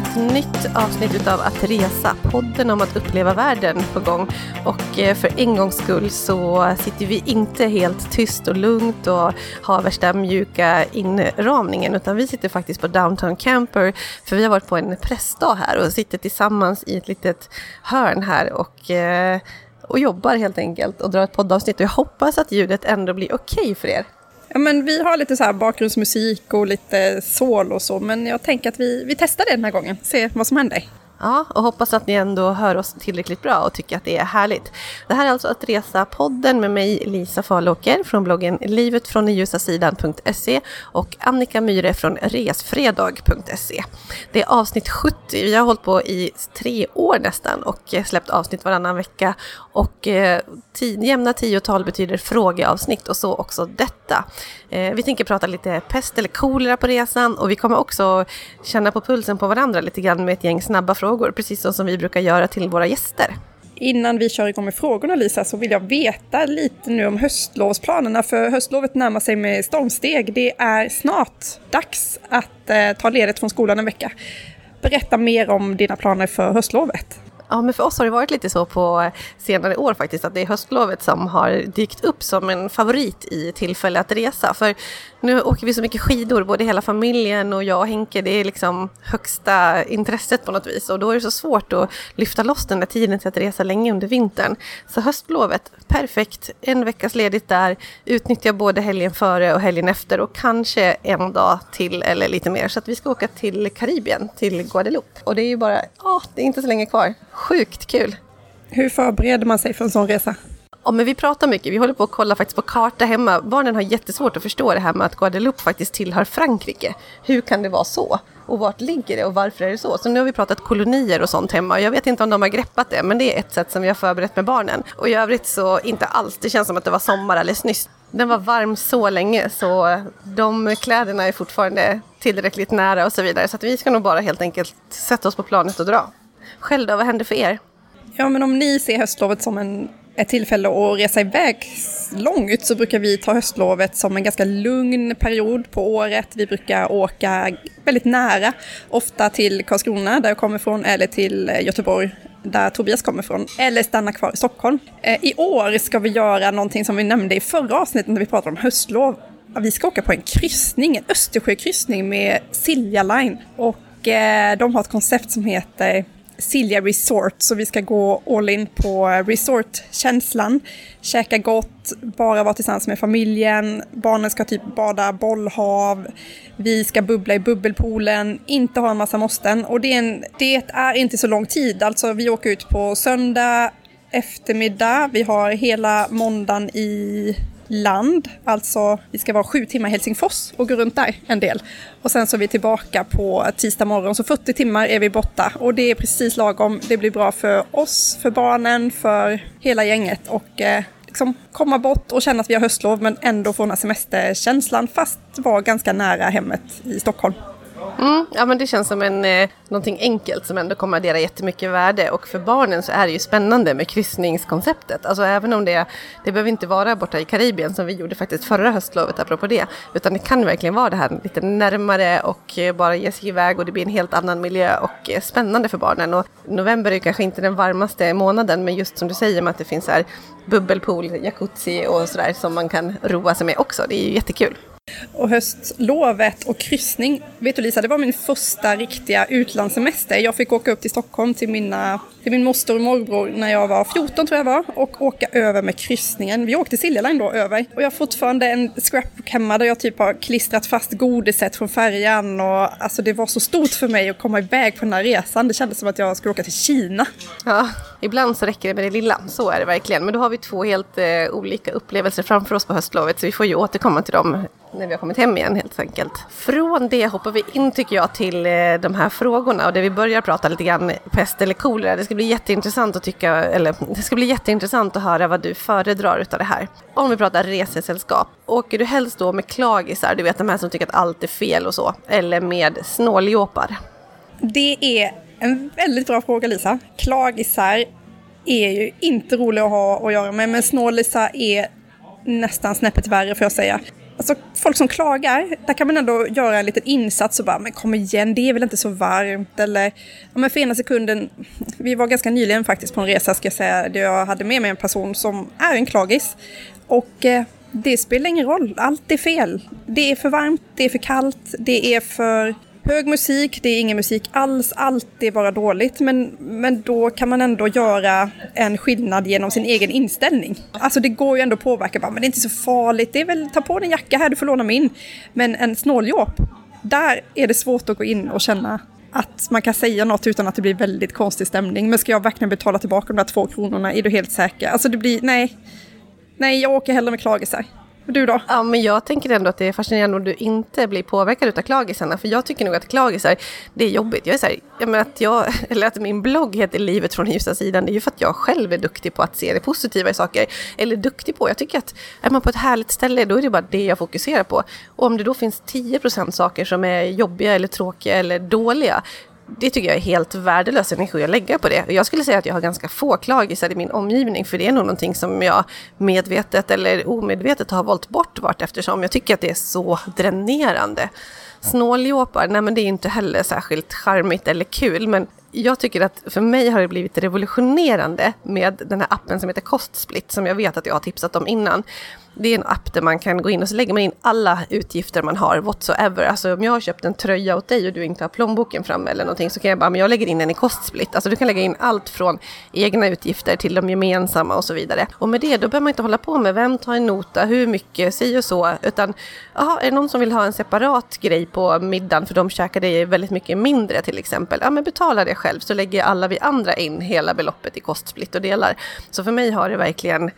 ett nytt avsnitt utav Att resa, podden om att uppleva världen på gång. Och eh, för en gångs skull så sitter vi inte helt tyst och lugnt och har värsta mjuka inramningen utan vi sitter faktiskt på Downtown Camper för vi har varit på en pressdag här och sitter tillsammans i ett litet hörn här och eh, och jobbar helt enkelt och drar ett poddavsnitt och jag hoppas att ljudet ändå blir okej okay för er. Ja, men vi har lite så här bakgrundsmusik och lite sol och så, men jag tänker att vi, vi testar det den här gången, se vad som händer. Ja, och hoppas att ni ändå hör oss tillräckligt bra och tycker att det är härligt. Det här är alltså att resa-podden med mig Lisa Falåker från bloggen livetfråndenljusasidan.se och Annika Myhre från resfredag.se. Det är avsnitt 70. Vi har hållit på i tre år nästan och släppt avsnitt varannan vecka. Och eh, jämna tiotal betyder frågeavsnitt och så också detta. Eh, vi tänker prata lite pest eller kolera på resan och vi kommer också känna på pulsen på varandra lite grann med ett gäng snabba frågor, precis som vi brukar göra till våra gäster. Innan vi kör igång med frågorna Lisa så vill jag veta lite nu om höstlovsplanerna för höstlovet närmar sig med stormsteg. Det är snart dags att eh, ta ledigt från skolan en vecka. Berätta mer om dina planer för höstlovet. Ja, men för oss har det varit lite så på senare år faktiskt, att det är höstlovet som har dykt upp som en favorit i tillfälle att resa. För nu åker vi så mycket skidor, både hela familjen och jag och Henke. Det är liksom högsta intresset på något vis och då är det så svårt att lyfta loss den där tiden till att resa länge under vintern. Så höstlovet, perfekt. En veckas ledigt där, utnyttja både helgen före och helgen efter och kanske en dag till eller lite mer. Så att vi ska åka till Karibien, till Guadeloupe. Och det är ju bara, ja, det är inte så länge kvar. Sjukt kul! Hur förbereder man sig för en sån resa? Ja, men vi pratar mycket. Vi håller på att kolla faktiskt på karta hemma. Barnen har jättesvårt att förstå det här med att Guadeloupe faktiskt tillhör Frankrike. Hur kan det vara så? Och vart ligger det och varför är det så? Så nu har vi pratat kolonier och sånt hemma. Jag vet inte om de har greppat det, men det är ett sätt som vi har förberett med barnen. Och i övrigt så inte alls. Det känns som att det var sommar alldeles nyss. Den var varm så länge så de kläderna är fortfarande tillräckligt nära och så vidare. Så att vi ska nog bara helt enkelt sätta oss på planet och dra. Själv då, vad händer för er? Ja, men om ni ser höstlovet som en, ett tillfälle att resa iväg långt så brukar vi ta höstlovet som en ganska lugn period på året. Vi brukar åka väldigt nära, ofta till Karlskrona där jag kommer ifrån, eller till Göteborg där Tobias kommer ifrån, eller stanna kvar i Stockholm. Eh, I år ska vi göra någonting som vi nämnde i förra avsnittet när vi pratade om höstlov. Vi ska åka på en kryssning, en Östersjökryssning med Silja Line. Och eh, de har ett koncept som heter Silja Resort, så vi ska gå all in på resortkänslan. Käka gott, bara vara tillsammans med familjen, barnen ska typ bada bollhav, vi ska bubbla i bubbelpoolen, inte ha en massa måsten. Och det är, en, det är inte så lång tid, alltså vi åker ut på söndag eftermiddag, vi har hela måndagen i land, alltså vi ska vara sju timmar i Helsingfors och gå runt där en del. Och sen så är vi tillbaka på tisdag morgon, så 40 timmar är vi borta och det är precis lagom. Det blir bra för oss, för barnen, för hela gänget och eh, liksom komma bort och känna att vi har höstlov men ändå få den här semesterkänslan fast vara ganska nära hemmet i Stockholm. Mm, ja, men det känns som en, eh, någonting enkelt som ändå kommer att addera jättemycket värde. Och för barnen så är det ju spännande med kryssningskonceptet. Alltså även om det, det behöver inte vara borta i Karibien som vi gjorde faktiskt förra höstlovet apropå det. Utan det kan verkligen vara det här lite närmare och eh, bara ge sig iväg och det blir en helt annan miljö och eh, spännande för barnen. Och november är kanske inte den varmaste månaden men just som du säger med att det finns här bubbelpool, jacuzzi och sådär som man kan roa sig med också. Det är ju jättekul. Och höstlovet och kryssning, vet du Lisa, det var min första riktiga utlandssemester. Jag fick åka upp till Stockholm till, mina, till min moster och morbror när jag var 14 tror jag var och åka över med kryssningen. Vi åkte Silja Line då över och jag har fortfarande en scrapbook hemma där jag typ har klistrat fast godiset från färjan och alltså det var så stort för mig att komma iväg på den här resan. Det kändes som att jag skulle åka till Kina. Ja, ibland så räcker det med det lilla, så är det verkligen. Men då har vi två helt eh, olika upplevelser framför oss på höstlovet så vi får ju återkomma till dem när vi har kommit hem igen helt enkelt. Från det hoppar vi in tycker jag till eh, de här frågorna och där vi börjar prata lite grann pest eller kolera. Det ska bli jätteintressant att tycka, eller det ska bli jätteintressant att höra vad du föredrar utav det här. Om vi pratar resesällskap, åker du helst då med klagisar, du vet de här som tycker att allt är fel och så, eller med snåljåpar? Det är en väldigt bra fråga Lisa. Klagisar är ju inte roliga att ha att göra med, men snålisar är nästan snäppet värre får jag säga Alltså folk som klagar, där kan man ändå göra en liten insats och bara, men kom igen, det är väl inte så varmt. Eller, ja men för ena sekunden, vi var ganska nyligen faktiskt på en resa ska jag säga, där jag hade med mig en person som är en klagis. Och eh, det spelar ingen roll, allt är fel. Det är för varmt, det är för kallt, det är för hög musik, det är ingen musik alls, allt är bara dåligt. Men, men då kan man ändå göra en skillnad genom sin egen inställning. Alltså det går ju ändå att påverka, bara, men det är inte så farligt, det är väl ta på dig en jacka här, du får låna min. Men en snåljåp, där är det svårt att gå in och känna att man kan säga något utan att det blir väldigt konstig stämning. Men ska jag verkligen betala tillbaka de där två kronorna? Är du helt säker? Alltså det blir, nej. Nej, jag åker hellre med klagisar. Du då? Ja, men jag tänker ändå att det är fascinerande om du inte blir påverkad av klagisarna. För jag tycker nog att klagisar, det är jobbigt. Jag är så här, jag menar att, jag, eller att min blogg heter Livet från ljusa sidan, det är ju för att jag själv är duktig på att se det positiva i saker. Eller duktig på, jag tycker att är man på ett härligt ställe, då är det bara det jag fokuserar på. Och om det då finns 10% saker som är jobbiga eller tråkiga eller dåliga, det tycker jag är helt värdelös energi att lägga på det. Jag skulle säga att jag har ganska få klagisar i min omgivning, för det är nog någonting som jag medvetet eller omedvetet har valt bort vart eftersom jag tycker att det är så dränerande. Snåljåpar, nej men det är inte heller särskilt charmigt eller kul, men jag tycker att för mig har det blivit revolutionerande med den här appen som heter Kostsplit, som jag vet att jag har tipsat om innan det är en app där man kan gå in och så lägger man in alla utgifter man har, whatsoever. Alltså om jag har köpt en tröja åt dig och du inte har plånboken framme eller någonting så kan jag bara, men jag lägger in den i kostsplit. Alltså du kan lägga in allt från egna utgifter till de gemensamma och så vidare. Och med det, då behöver man inte hålla på med vem tar en nota, hur mycket, si och så, utan jaha, är det någon som vill ha en separat grej på middagen för de käkade väldigt mycket mindre till exempel, ja men betala det själv så lägger alla vi andra in hela beloppet i kostsplit och delar. Så för mig har det verkligen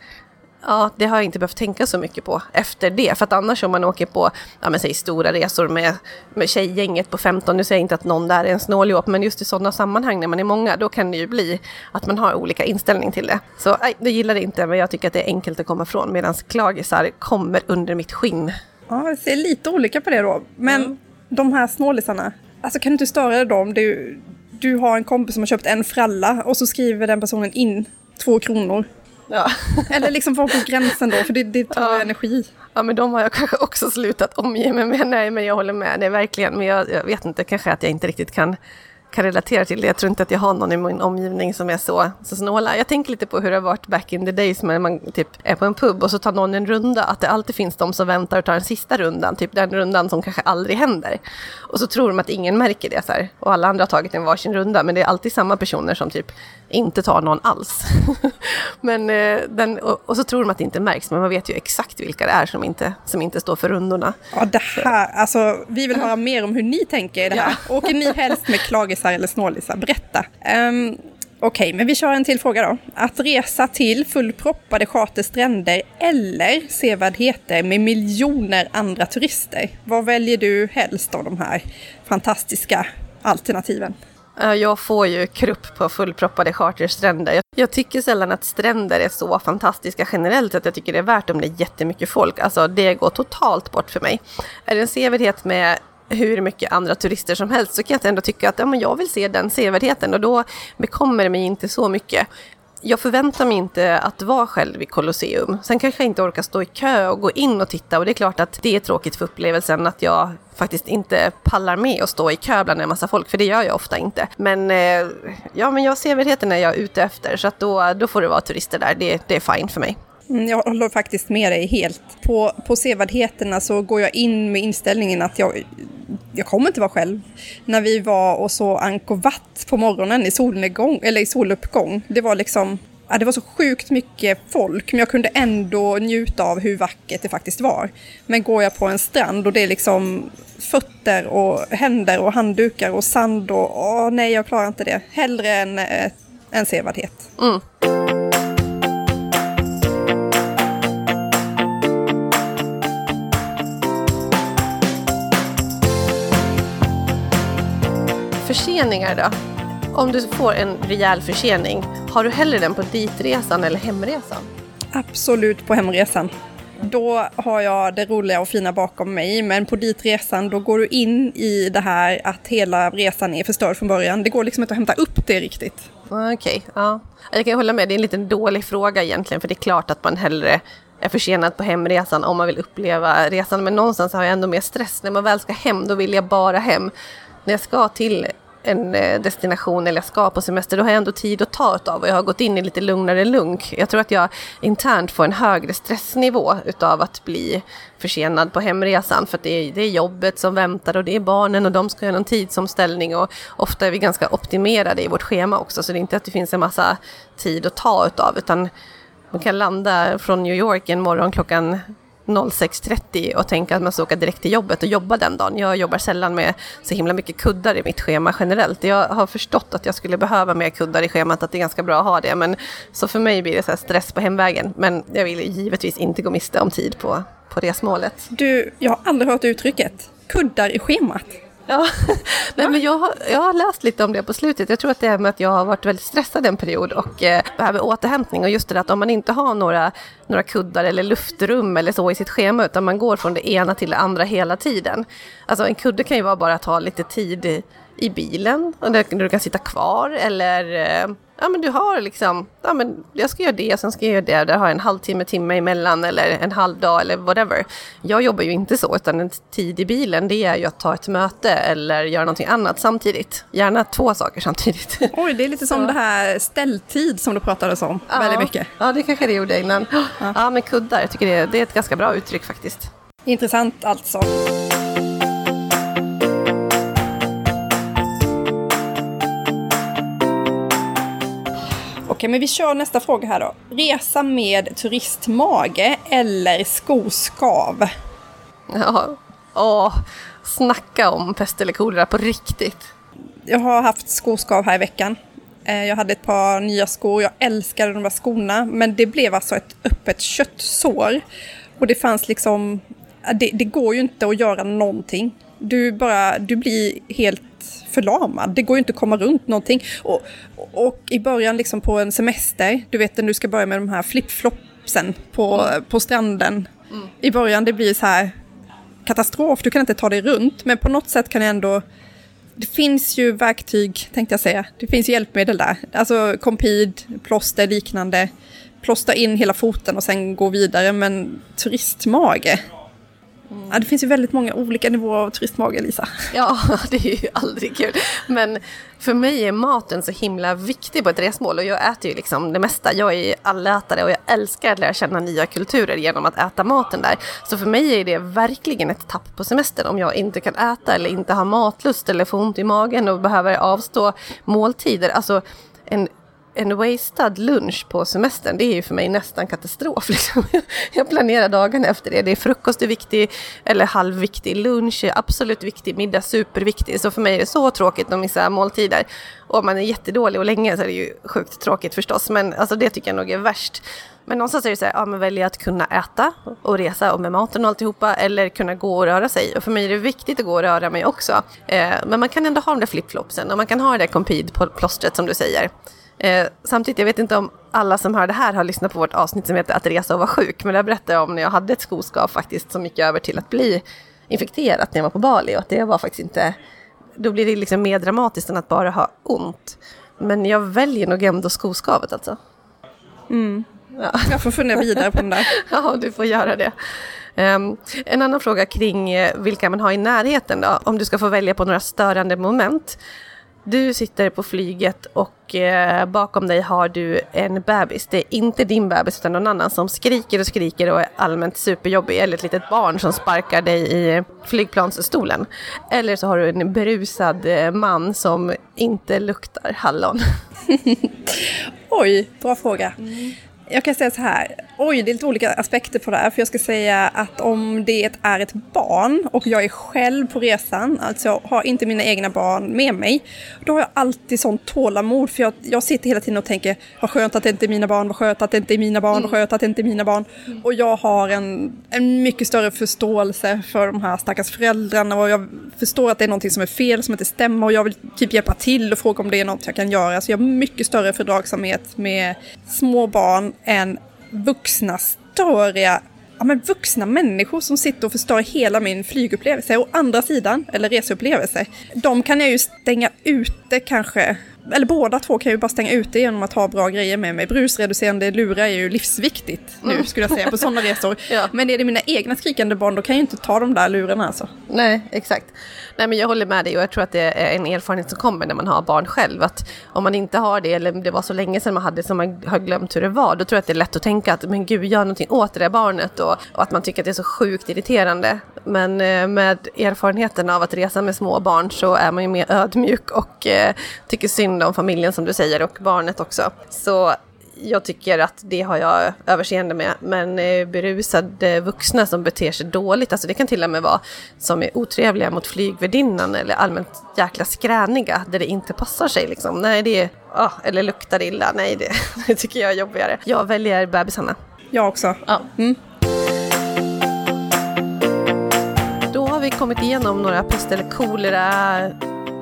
Ja, det har jag inte behövt tänka så mycket på efter det. För att annars om man åker på, ja men säg stora resor med, med tjejgänget på 15, nu säger jag inte att någon där är en snåljåp, men just i sådana sammanhang när man är många, då kan det ju bli att man har olika inställning till det. Så nej, det gillar det inte, men jag tycker att det är enkelt att komma ifrån, medan klagisar kommer under mitt skinn. Ja, jag ser lite olika på det då. Men mm. de här snålisarna, alltså kan du inte störa dig då om du, du har en kompis som har köpt en fralla och så skriver den personen in två kronor Ja. Eller liksom vara på gränsen då, för det, det tar ja. energi. Ja, men de har jag kanske också slutat omge mig med. Nej, men jag håller med dig verkligen. Men jag, jag vet inte, kanske att jag inte riktigt kan kan relatera till det. Jag tror inte att jag har någon i min omgivning som är så, så snåla. Jag tänker lite på hur det har varit back in the days när man typ är på en pub och så tar någon en runda. Att det alltid finns de som väntar och tar den sista rundan, typ den rundan som kanske aldrig händer. Och så tror de att ingen märker det så här, och alla andra har tagit en varsin runda. Men det är alltid samma personer som typ inte tar någon alls. men, eh, den, och, och, så tror de att det inte märks, men man vet ju exakt vilka det är som inte, som inte står för rundorna. Ja, det här, alltså vi vill höra mer om hur ni tänker i det här. Ja. Åker ni helst med klagisar eller snålisar? Berätta. Um, Okej, okay, men vi kör en till fråga då. Att resa till fullproppade charterstränder eller sevärdheter med miljoner andra turister. Vad väljer du helst av de här fantastiska alternativen? Eh, jag får ju krupp på fullproppade charterstränder. Jag tycker sällan att stränder är så fantastiska generellt att jag tycker det är värt om det är jättemycket folk. Alltså det går totalt bort för mig. Är det en sevärdhet med hur mycket andra turister som helst så kan jag ändå tycka att ja, men jag vill se den sevärdheten och då bekommer det mig inte så mycket jag förväntar mig inte att vara själv i Colosseum. Sen kanske jag inte orkar stå i kö och gå in och titta och det är klart att det är tråkigt för upplevelsen att jag faktiskt inte pallar med att stå i kö bland en massa folk, för det gör jag ofta inte. Men eh, ja, men jag sevärdheten är jag ute efter, så att då, då får det vara turister där. Det, det är fine för mig. Mm, jag håller faktiskt med dig helt. På, på sevärdheterna så går jag in med inställningen att jag, jag kommer inte vara själv. När vi var och så Angkor Wat på morgonen i solnedgång, eller i soluppgång, det var liksom Ja, det var så sjukt mycket folk, men jag kunde ändå njuta av hur vackert det faktiskt var. Men går jag på en strand och det är liksom fötter och händer och handdukar och sand och åh nej, jag klarar inte det. Hellre än eh, en sevärdhet. Mm. Förseningar då? Om du får en rejäl försening, har du hellre den på ditresan eller hemresan? Absolut på hemresan. Då har jag det roliga och fina bakom mig, men på ditresan då går du in i det här att hela resan är förstörd från början. Det går liksom inte att hämta upp det riktigt. Okej, okay, ja. Jag kan hålla med, det är en liten dålig fråga egentligen, för det är klart att man hellre är försenad på hemresan om man vill uppleva resan. Men någonstans har jag ändå mer stress. När man väl ska hem, då vill jag bara hem. När jag ska till en eh, destination eller jag ska på semester, då har jag ändå tid att ta av och jag har gått in i lite lugnare lunk. Jag tror att jag internt får en högre stressnivå utav att bli försenad på hemresan för att det är, det är jobbet som väntar och det är barnen och de ska göra någon tidsomställning och ofta är vi ganska optimerade i vårt schema också så det är inte att det finns en massa tid att ta utav utan man kan landa från New York en morgon klockan 06.30 och tänka att man ska åka direkt till jobbet och jobba den dagen. Jag jobbar sällan med så himla mycket kuddar i mitt schema generellt. Jag har förstått att jag skulle behöva mer kuddar i schemat, att det är ganska bra att ha det. Men, så för mig blir det så stress på hemvägen. Men jag vill givetvis inte gå miste om tid på, på resmålet. Du, jag har aldrig hört uttrycket kuddar i schemat. Ja, Nej, men jag, har, jag har läst lite om det på slutet. Jag tror att det är med att jag har varit väldigt stressad en period och eh, behöver återhämtning. Och just det att om man inte har några, några kuddar eller luftrum eller så i sitt schema utan man går från det ena till det andra hela tiden. Alltså en kudde kan ju vara bara att ta lite tid i bilen, där du kan sitta kvar eller eh, ja men du har liksom, ja men jag ska göra det, sen ska jag göra det, där har jag en halvtimme, timme emellan eller en halv dag eller whatever. Jag jobbar ju inte så, utan en tid i bilen det är ju att ta ett möte eller göra någonting annat samtidigt. Gärna två saker samtidigt. Oj, det är lite som det här ställtid som du pratade om ja, väldigt mycket. Ja, det kanske det gjorde innan. Ja, ja men kuddar, jag tycker det, det är ett ganska bra uttryck faktiskt. Intressant alltså. Okej, men vi kör nästa fråga här då. Resa med turistmage eller skoskav? Ja, åh, snacka om pest eller kolera på riktigt. Jag har haft skoskav här i veckan. Eh, jag hade ett par nya skor, jag älskade de där skorna, men det blev alltså ett öppet köttsår. Och det fanns liksom, det, det går ju inte att göra någonting. Du bara, du blir helt förlamad. Det går ju inte att komma runt någonting. Och, och i början liksom på en semester, du vet när du ska börja med de här flipflopsen på, mm. på stranden. Mm. I början det blir så här katastrof, du kan inte ta dig runt. Men på något sätt kan jag ändå det finns ju verktyg, tänkte jag säga. Det finns hjälpmedel där. Alltså kompid, plåster, liknande. Plåsta in hela foten och sen gå vidare. Men turistmage, Mm. Ja, det finns ju väldigt många olika nivåer av turistmage, Lisa. Ja, det är ju aldrig kul. Men för mig är maten så himla viktig på ett resmål och jag äter ju liksom det mesta. Jag är allätare och jag älskar att lära känna nya kulturer genom att äta maten där. Så för mig är det verkligen ett tapp på semestern om jag inte kan äta eller inte har matlust eller får ont i magen och behöver avstå måltider. Alltså en en wastad lunch på semestern, det är ju för mig nästan katastrof. Liksom. Jag planerar dagarna efter det. Det är frukost är viktig, eller halvviktig. Lunch är absolut viktig, middag superviktig. Så för mig är det så tråkigt att missa måltider. Och om man är jättedålig och länge så är det ju sjukt tråkigt förstås. Men alltså, det tycker jag nog är värst. Men någonstans är det så här, ja men välja att kunna äta och resa och med maten och alltihopa eller kunna gå och röra sig. Och för mig är det viktigt att gå och röra mig också. Eh, men man kan ändå ha de där flipflopsen och man kan ha det där compede-plåstret som du säger. Eh, samtidigt, jag vet inte om alla som hör det här har lyssnat på vårt avsnitt som heter Att resa och vara sjuk, men där berättade jag om när jag hade ett skoskav faktiskt som gick över till att bli infekterat när jag var på Bali och att det var faktiskt inte, då blir det liksom mer dramatiskt än att bara ha ont. Men jag väljer nog ändå skoskavet alltså. Mm. Ja. Jag får fundera vidare på den där. ja, du får göra det. Um, en annan fråga kring eh, vilka man har i närheten då, om du ska få välja på några störande moment. Du sitter på flyget och eh, bakom dig har du en bebis. Det är inte din bebis utan någon annan som skriker och skriker och är allmänt superjobbig. Eller ett litet barn som sparkar dig i flygplansstolen. Eller så har du en berusad eh, man som inte luktar hallon. Oj, bra fråga. Mm jag kan säga så här, oj det är lite olika aspekter på det här. För jag ska säga att om det är ett barn och jag är själv på resan, alltså har inte mina egna barn med mig, då har jag alltid sånt tålamod. För jag, jag sitter hela tiden och tänker, vad skönt att det inte är mina barn, vad skönt att det inte är mina barn, vad skönt att det inte är mina barn. Och jag har en, en mycket större förståelse för de här stackars föräldrarna och jag förstår att det är någonting som är fel, som inte stämmer och jag vill typ hjälpa till och fråga om det är något jag kan göra. Så jag har mycket större fördragsamhet med små barn än vuxna störiga ja, men vuxna människor som sitter och förstör hela min flygupplevelse. Å andra sidan, eller reseupplevelse, de kan jag ju stänga ute kanske eller båda två kan jag ju bara stänga ute genom att ha bra grejer med mig. Brusreducerande lurar är ju livsviktigt nu Mm. skulle jag säga på sådana resor. Ja. Men är det mina egna skrikande barn då kan jag ju inte ta de där lurarna alltså. Nej, exakt. Nej, men jag håller med dig och jag tror att det är en erfarenhet som kommer när man har barn själv. Att om man inte har det, eller det var så länge sedan man hade som man har glömt hur det var, då tror jag att det är lätt att tänka att men gud, gör någonting åt det där barnet och, och att man tycker att det är så sjukt irriterande. Men eh, med erfarenheten av att resa med små barn så är man ju mer ödmjuk och eh, tycker synd om familjen som du säger och barnet också. Så jag tycker att det har jag överseende med. Men eh, berusade vuxna som beter sig dåligt, alltså det kan till och med vara som är otrevliga mot flygvärdinnan eller allmänt jäkla skräniga där det inte passar sig liksom. Nej, det är, ah, eller luktar illa, nej det, det tycker jag är jobbigare. Jag väljer bebisarna. Jag också. Ja. Mm. Vi kommit igenom några pest eller kolera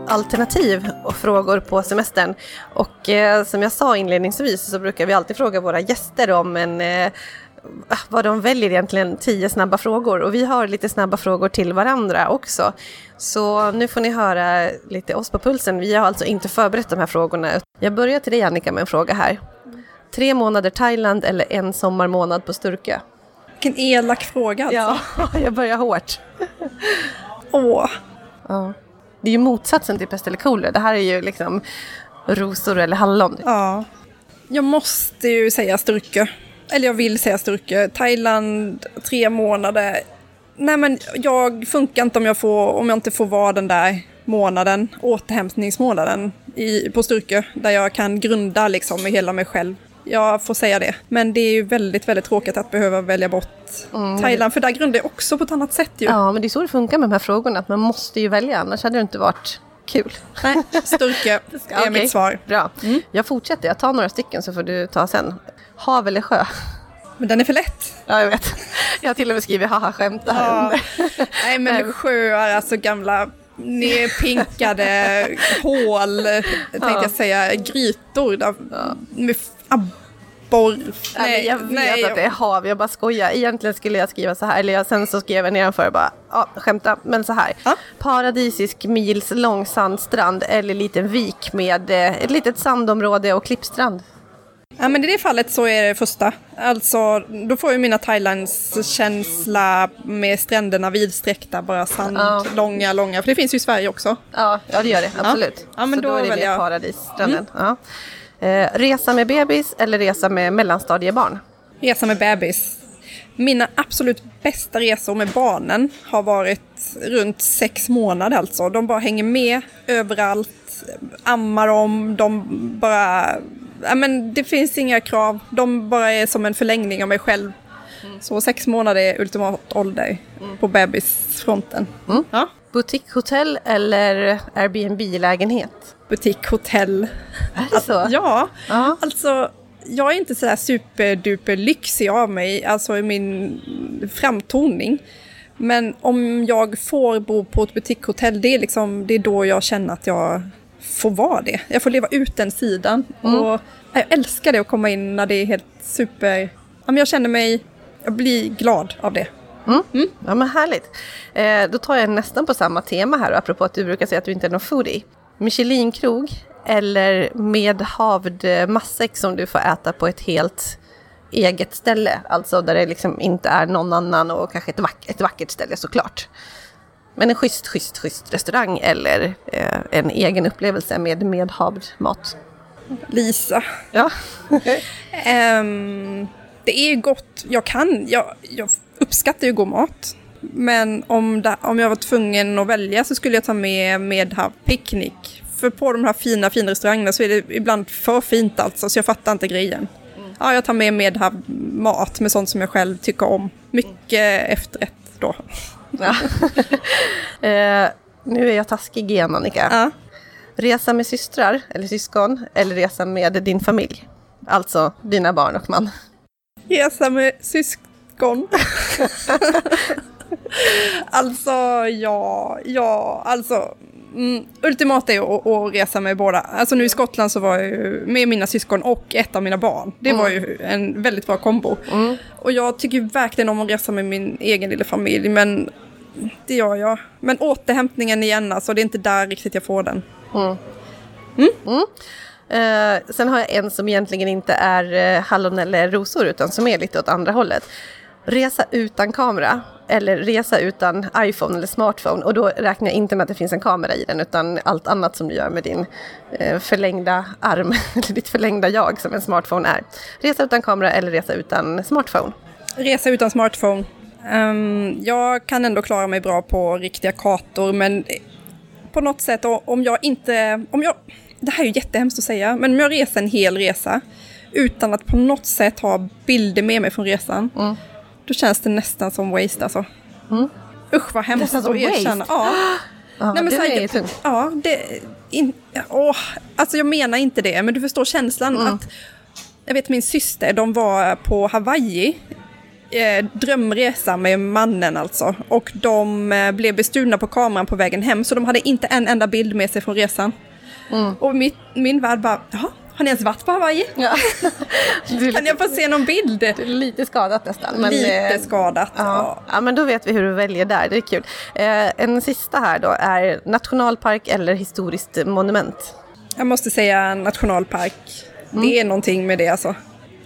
alternativ och frågor på semestern. Och eh, som jag sa inledningsvis så brukar vi alltid fråga våra gäster om en eh, ah, vad de väljer egentligen, tio snabba frågor. Och vi har lite snabba frågor till varandra också. Så nu får ni höra lite oss på pulsen. Vi har alltså inte förberett de här frågorna. Jag börjar till dig Annika med en fråga här. Tre månader Thailand eller en sommarmånad på Sturkö? Vilken elak fråga alltså. Ja, jag börjar hårt. Åh. Ja. Det är ju motsatsen till pest eller kolera. Det här är ju liksom rosor eller hallon. Ja. Jag måste ju säga Sturkö. Eller jag vill säga Sturkö. Thailand, tre månader. Nej men jag funkar inte om jag, får, om jag inte får vara den där månaden, återhämtningsmånaden i, på Sturkö. Där jag kan grunda liksom hela mig själv. Jag får säga det. Men det är ju väldigt, väldigt tråkigt att behöva välja bort Thailand. För där grundar jag också på ett annat sätt ju. Ja, men det är så det funkar med de här frågorna. Att man måste ju välja, annars hade det inte varit kul. Nej, Sturkö är Okej, mitt svar. Bra. Jag fortsätter. Jag tar några stycken så får du ta sen. Hav eller sjö? Men den är för lätt. Ja, jag vet. Jag har till och med skrivit haha skämt där Ja. under. Nej men sjöar, alltså gamla nerpinkade hål, tänkte Ja. jag säga, grytor där, med f- abborr. Nej, jag vet att det är hav, jag bara skojar. Egentligen skulle jag skriva så här, eller jag, sen så skrev jag nedanför bara, ja, skämta, men så här. Ja. Paradisisk mils lång sandstrand eller liten vik med eh, ett litet sandområde och klippstrand. Ja men i det fallet så är det första. Alltså då får jag mina Thailands känsla med stränderna vidsträckta, bara sand, Ja. långa, långa. För det finns ju i Sverige också. Ja, ja det gör det, absolut. Ja, men så då då är det mer jag- paradisstranden. Ja. Eh, resa med bebis eller resa med mellanstadiebarn? Resa med bebis. Mina absolut bästa resor med barnen har varit runt sex månader alltså. De bara hänger med överallt, ammar dem, de bara... Ja, men det finns inga krav, de bara är som en förlängning av mig själv. Så sex månader är ultimat ålder på bebisfronten. Ja. Butikshotell eller Airbnb-lägenhet? Butik, hotell. Är det så? Ja, Ja. alltså jag är inte sådär superduper lyxig av mig, alltså i min framtoning. Men om jag får bo på ett butikshotell, det är, liksom, det är då jag känner att jag får vara det. Jag får leva ut den sidan. Och jag älskar det att komma in när det är helt super... Jag känner mig... Jag blir glad av det. Ja men härligt. Eh, då tar jag nästan på samma tema här apropå att du brukar säga att du inte är någon foodie. Michelin-krog eller medhavd eh, matsäck som du får äta på ett helt eget ställe. Alltså där det liksom inte är någon annan och kanske ett, vack- ett vackert ställe såklart. Men en schysst, schysst, schysst restaurang eller eh, en egen upplevelse med medhavd mat. Lisa. Ja. Ehm, det är gott. Jag kan, jag, jag uppskattar ju god mat. Men om, det, om jag var tvungen att välja så skulle jag ta med Medhav Picknick. För på de här fina, fina restaurangerna så är det ibland för fint alltså, så jag fattar inte grejen. Ja, jag tar med Medhav mat med sånt som jag själv tycker om. Mycket efterrätt då. ja. eh, nu är jag taskig igen Annika. Ja. Resa med systrar eller syskon eller resa med din familj. Alltså dina barn och man. Resa med syskon. alltså, ja, ja, alltså. Mm, ultimat är att, att resa med båda. Alltså nu i Skottland så var jag ju med mina syskon och ett av mina barn. Det var ju en väldigt bra kombo. Och jag tycker verkligen om att resa med min egen lilla familj, men det gör jag. Men återhämtningen igen, alltså det är inte där riktigt jag får den. Mm. Eh, sen har jag en som egentligen inte är eh, hallon eller rosor utan som är lite åt andra hållet. Resa utan kamera eller resa utan iPhone eller smartphone och då räknar jag inte med att det finns en kamera i den utan allt annat som du gör med din eh, förlängda arm eller ditt förlängda jag som en smartphone är. Resa utan kamera eller resa utan smartphone. Resa utan smartphone. Um, jag kan ändå klara mig bra på riktiga kartor men på något sätt om jag inte... Om jag, det här är ju jättehemskt att säga, men om jag reser en hel resa utan att på något sätt ha bilder med mig från resan, mm. Då känns det nästan som waste alltså. Mm. Usch vad hemskt att erkänna. Ja. Ja, Nej, men det så här, är tungt. Ja, det... In, åh, alltså jag menar inte det, men du förstår känslan mm. att... Jag vet min syster, de var på Hawaii eh, drömresa med mannen alltså. Och de eh, blev bestulna på kameran på vägen hem, så de hade inte en enda bild med sig från resan. Mm. Och mitt, min värld bara, jaha, har ni ens varit på Hawaii? Ja. kan jag få se någon bild? Det är lite skadat nästan. Men, lite eh, skadat. Ja. ja. ja. men då vet vi hur du väljer där, det är kul. Eh, en sista här då är nationalpark eller historiskt monument? Jag måste säga nationalpark. Mm. Det är någonting med det alltså.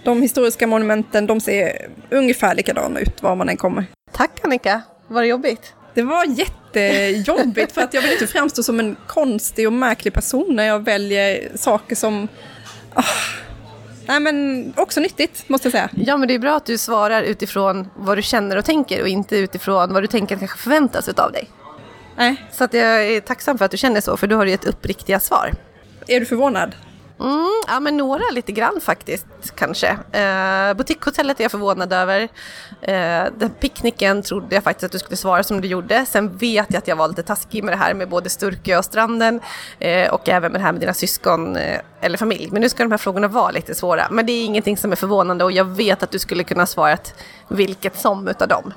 De historiska monumenten, de ser ungefär likadana ut var man än kommer. Tack Annika, var det jobbigt? Det var jättejobbigt för att jag vill inte framstå som en konstig och märklig person när jag väljer saker som... Oh. Nej men också nyttigt måste jag säga. Ja men det är bra att du svarar utifrån vad du känner och tänker och inte utifrån vad du tänker kanske förväntas av dig. Nej. Så att jag är tacksam för att du känner så för då har du ett uppriktiga svar. Är du förvånad? Mm, ja, men några lite grann faktiskt kanske. Eh, Boutiquehotellet är jag förvånad över. Eh, den picknicken trodde jag faktiskt att du skulle svara som du gjorde. Sen vet jag att jag var lite taskig med det här med både Sturkö och stranden eh, och även med det här med dina syskon eh, eller familj. Men nu ska de här frågorna vara lite svåra. Men det är ingenting som är förvånande och jag vet att du skulle kunna svara vilket som utav dem.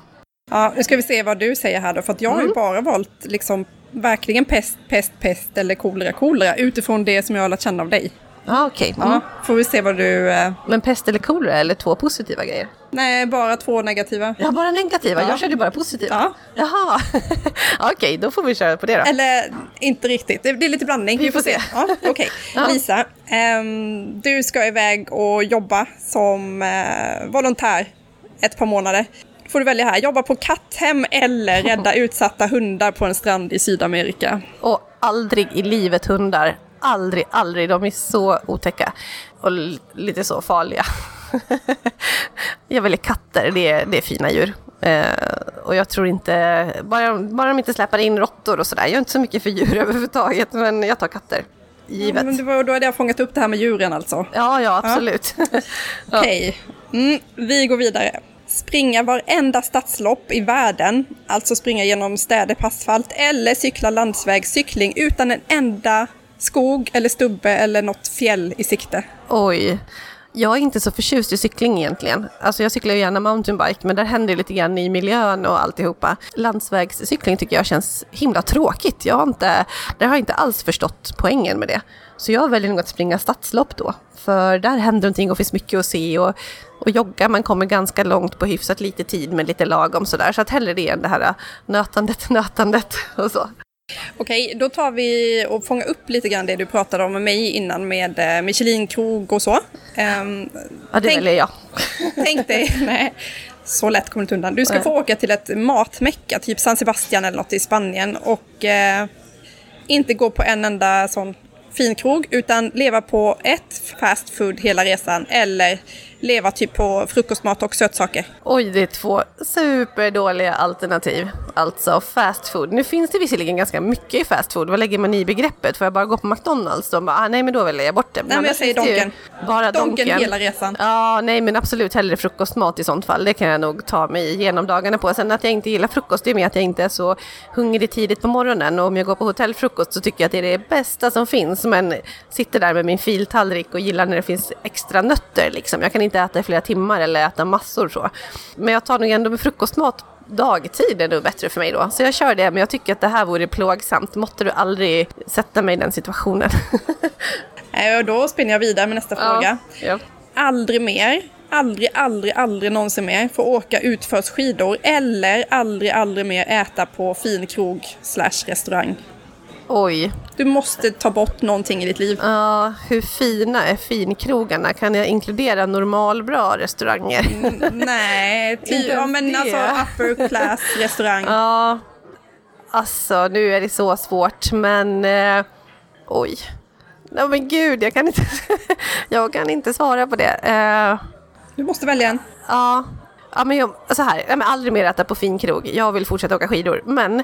Ja, nu ska vi se vad du säger här då, för att jag mm. har ju mm. bara valt liksom verkligen pest, pest, pest eller kolera, kolera utifrån det som jag har lärt känna av dig. Ah, okay. Mm. Ja, får vi se vad du... Eh... Men pest eller kolera eller två positiva grejer? Nej, bara två negativa. Ja, bara negativa? Ja. Jag körde bara positiva. Ja. Jaha, okej, okay, då får vi köra på det då. Eller inte riktigt, det, det är lite blandning. Vi, vi får se. se. Ja, okay. ja. Lisa, um, du ska iväg och jobba som uh, volontär ett par månader får du välja här. Jobba på katthem eller rädda utsatta hundar på en strand i Sydamerika. Och aldrig i livet hundar aldrig, aldrig. De är så otäcka och lite så farliga. jag väljer katter, det är, det är fina djur. Eh, och jag tror inte, bara, bara de inte släpper in råttor och sådär. Jag är inte så mycket för djur överhuvudtaget, men jag tar katter. Givet. Men det var, då hade jag fångat upp det här med djuren alltså? Ja, ja absolut. Ja. Okej, okay. mm, vi går vidare. Springa varenda stadslopp i världen, alltså springa genom städer på asfalt, eller cykla landsvägscykling utan en enda skog eller stubbe eller något fjäll i sikte? Oj. Jag är inte så förtjust i cykling egentligen. Alltså jag cyklar ju gärna mountainbike men där händer det lite grann i miljön och alltihopa. Landsvägscykling tycker jag känns himla tråkigt. Jag har inte, där har jag inte alls förstått poängen med det. Så jag väljer nog att springa stadslopp då. För där händer någonting och finns mycket att se och, och jogga, man kommer ganska långt på hyfsat lite tid med lite lagom sådär. Så att hellre det än det här äh, nötandet, nötandet och så. Okej, då tar vi och fångar upp lite grann det du pratade om med mig innan med eh, Michelin-krog och så. Um, ja, det tänk, väljer jag. Tänk dig, nej, så lätt kommer du inte undan. Du ska nej. få åka till ett matmecka, typ San Sebastian eller något i Spanien och eh, inte gå på en enda sån fin krog utan leva på ett fast food hela resan eller leva typ på frukostmat och sötsaker. Oj, det är två superdåliga alternativ. Alltså fast food. Nu finns det visserligen ganska mycket i fast food. Vad lägger man i begreppet? Får jag bara gå på McDonalds? Bara, ah, nej men då väljer jag bort det. Men nej men jag säger Donken. Bara donken. Donken hela resan. Ja, nej men absolut hellre frukostmat i sånt fall. Det kan jag nog ta mig igenom dagarna på. Sen att jag inte gillar frukost, det är med att jag inte är så hungrig tidigt på morgonen. Och om jag går på hotellfrukost så tycker jag att det är det bästa som finns. Men sitter där med min filtallrik och gillar när det finns extra nötter liksom. Jag kan inte äta i flera timmar eller äta massor så. Men jag tar nog ändå med frukostmat dagtid är nog bättre för mig då. Så jag kör det, men jag tycker att det här vore plågsamt. Måtte du aldrig sätta mig i den situationen. och då spinner jag vidare med nästa ja, fråga. Ja. Aldrig mer, aldrig, aldrig, aldrig någonsin mer få åka utförsskidor eller aldrig, aldrig mer äta på fin krog slash restaurang. Oj. Du måste ta bort någonting i ditt liv. Ja, hur fina är finkrogarna? Kan jag inkludera normalbra restauranger? Nej, Inte ty, ja, men alltså upper class restaurang. Ja, alltså nu är det så svårt men eh, oj. Nej men gud, jag kan inte, jag kan inte svara på det. Eh, Du måste välja en. ja, ja, men jag, så här, jag aldrig mer äta på finkrog. Jag vill fortsätta åka skidor. Men,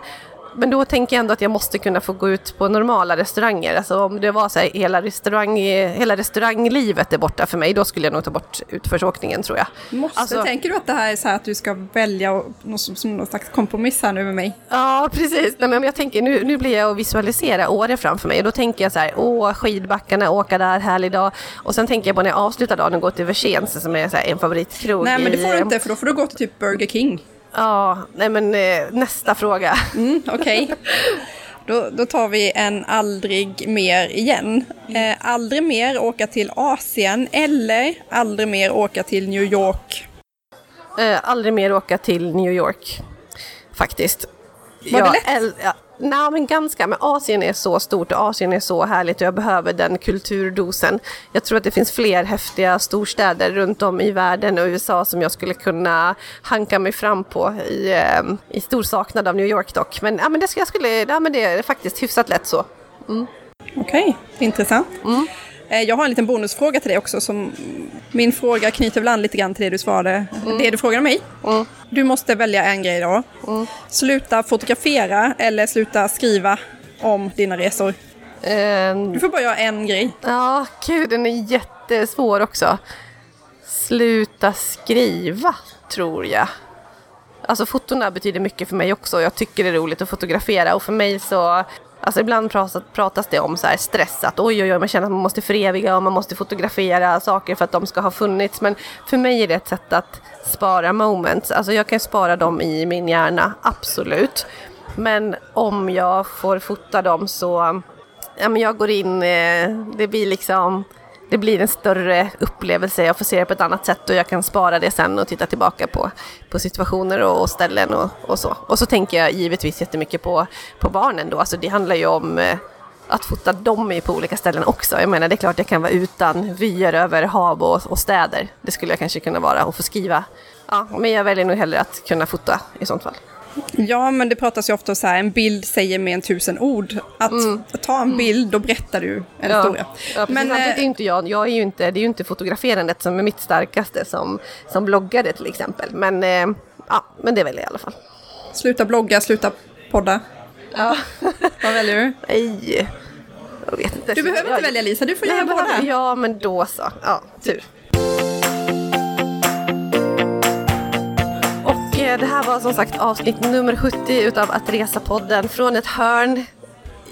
men då tänker jag ändå att jag måste kunna få gå ut på normala restauranger. Alltså om det var så här, hela, restaurang, hela restauranglivet är borta för mig, då skulle jag nog ta bort utförsåkningen tror jag. Måste. Alltså- Tänker du att det här är så här att du ska välja något som, som någon slags kompromiss här nu med mig? Ja, precis. Nej, men jag tänker, nu, nu blir jag att visualisera Åre framför mig och då tänker jag så här, åh skidbackarna, åka där, härlig dag. Och sen tänker jag på när jag avslutar dagen och går till Versens som är så här, en favoritkrog. Nej, men det får du inte för då får du gå till typ Burger King. Ja, nej men eh, nästa fråga. Mm, Okej. Då, då tar vi en aldrig mer igen. Eh, aldrig mer åka till Asien eller aldrig mer åka till New York. Eh, aldrig mer åka till New York, faktiskt. Var det Jag lätt? äl- ja, Nej, men ganska. Men Asien är så stort och Asien är så härligt och jag behöver den kulturdosen. Jag tror att det finns fler häftiga storstäder runt om i världen och USA som jag skulle kunna hanka mig fram på i, eh, i stor saknad av New York dock. Men, ja, men, det, jag skulle, ja, men det är faktiskt hyfsat lätt så. Okej, intressant. Eh, Jag har en liten bonusfråga till dig också. Som min fråga knyter väl an lite grann till det du svarade, det du frågade mig. Du måste välja en grej då. Sluta fotografera eller sluta skriva om dina resor. Eh, Du får bara göra en grej. Ja, gud den är jättesvår också. Sluta skriva, tror jag. Alltså fotona betyder mycket för mig också. Jag tycker det är roligt att fotografera och för mig så Alltså ibland pratas, pratas det om så här stress, att oj oj oj, man känner att man måste föreviga och man måste fotografera saker för att de ska ha funnits. Men för mig är det ett sätt att spara moments. Alltså jag kan spara dem i min hjärna, absolut. Men om jag får fota dem så ja, men jag går in, eh, det blir liksom det blir en större upplevelse, jag får se det på ett annat sätt och jag kan spara det sen och titta tillbaka på, på situationer och, och ställen och, och så. Och så tänker jag givetvis jättemycket på, på barnen då, alltså det handlar ju om eh, att fota dem på olika ställen också. Jag menar det är klart jag kan vara utan vyer över hav och, och städer. Det skulle jag kanske kunna vara och få skriva. Ja, men jag väljer nog hellre att kunna fota i sånt fall. Ja, men det pratas ju ofta om så här, en bild säger mer än tusen ord. Att ta en bild, då berättar du en historia. Ja, men, eh, är inte jag, jag är ju inte, det är ju inte fotograferandet som är mitt starkaste som, som bloggare till exempel. Men, eh, ja, men det väljer jag i alla fall. sluta blogga, sluta podda. Ja. Vad väljer du? Nej, jag vet inte. Du behöver inte välja Lisa, du får göra båda. ja, men då så. Ja, tur. Eh, det här var som sagt avsnitt nummer 70 utav Att Resa-podden från ett hörn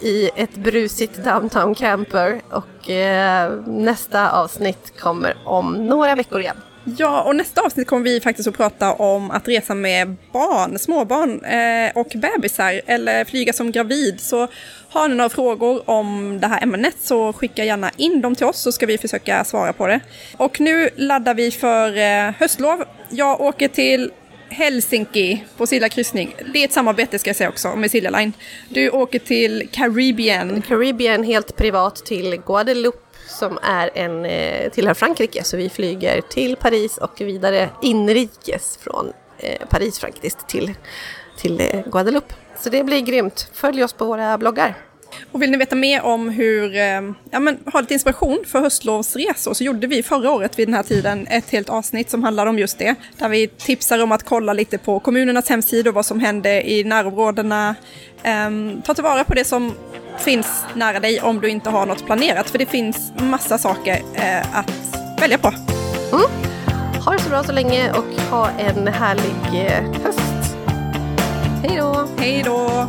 i ett brusigt downtown camper och eh, nästa avsnitt kommer om några veckor igen. Ja, och nästa avsnitt kommer vi faktiskt att prata om att resa med barn, småbarn eh, och bebisar eller flyga som gravid. Så har ni några frågor om det här ämnet så skicka gärna in dem till oss så ska vi försöka svara på det. Och nu laddar vi för eh, höstlov. Jag åker till Helsinki på Silja kryssning. Det är ett samarbete ska jag säga också med Silja Line. Du åker till Caribbean. Caribbean helt privat till Guadeloupe som är en, eh, tillhör Frankrike. Så vi flyger till Paris och vidare inrikes från eh, Paris faktiskt till, till eh, Guadeloupe. Så det blir grymt. Följ oss på våra bloggar. Och vill ni veta mer om hur, eh, ja men ha lite inspiration för höstlovsresor så gjorde vi förra året vid den här tiden ett helt avsnitt som handlade om just det. Där vi tipsar om att kolla lite på kommunernas hemsidor, vad som händer i närområdena. Ehm, ta tillvara på det som finns nära dig om du inte har något planerat, för det finns massa saker eh, att välja på. Ha det så bra så länge och ha en härlig eh, höst. Hej då! Hej då!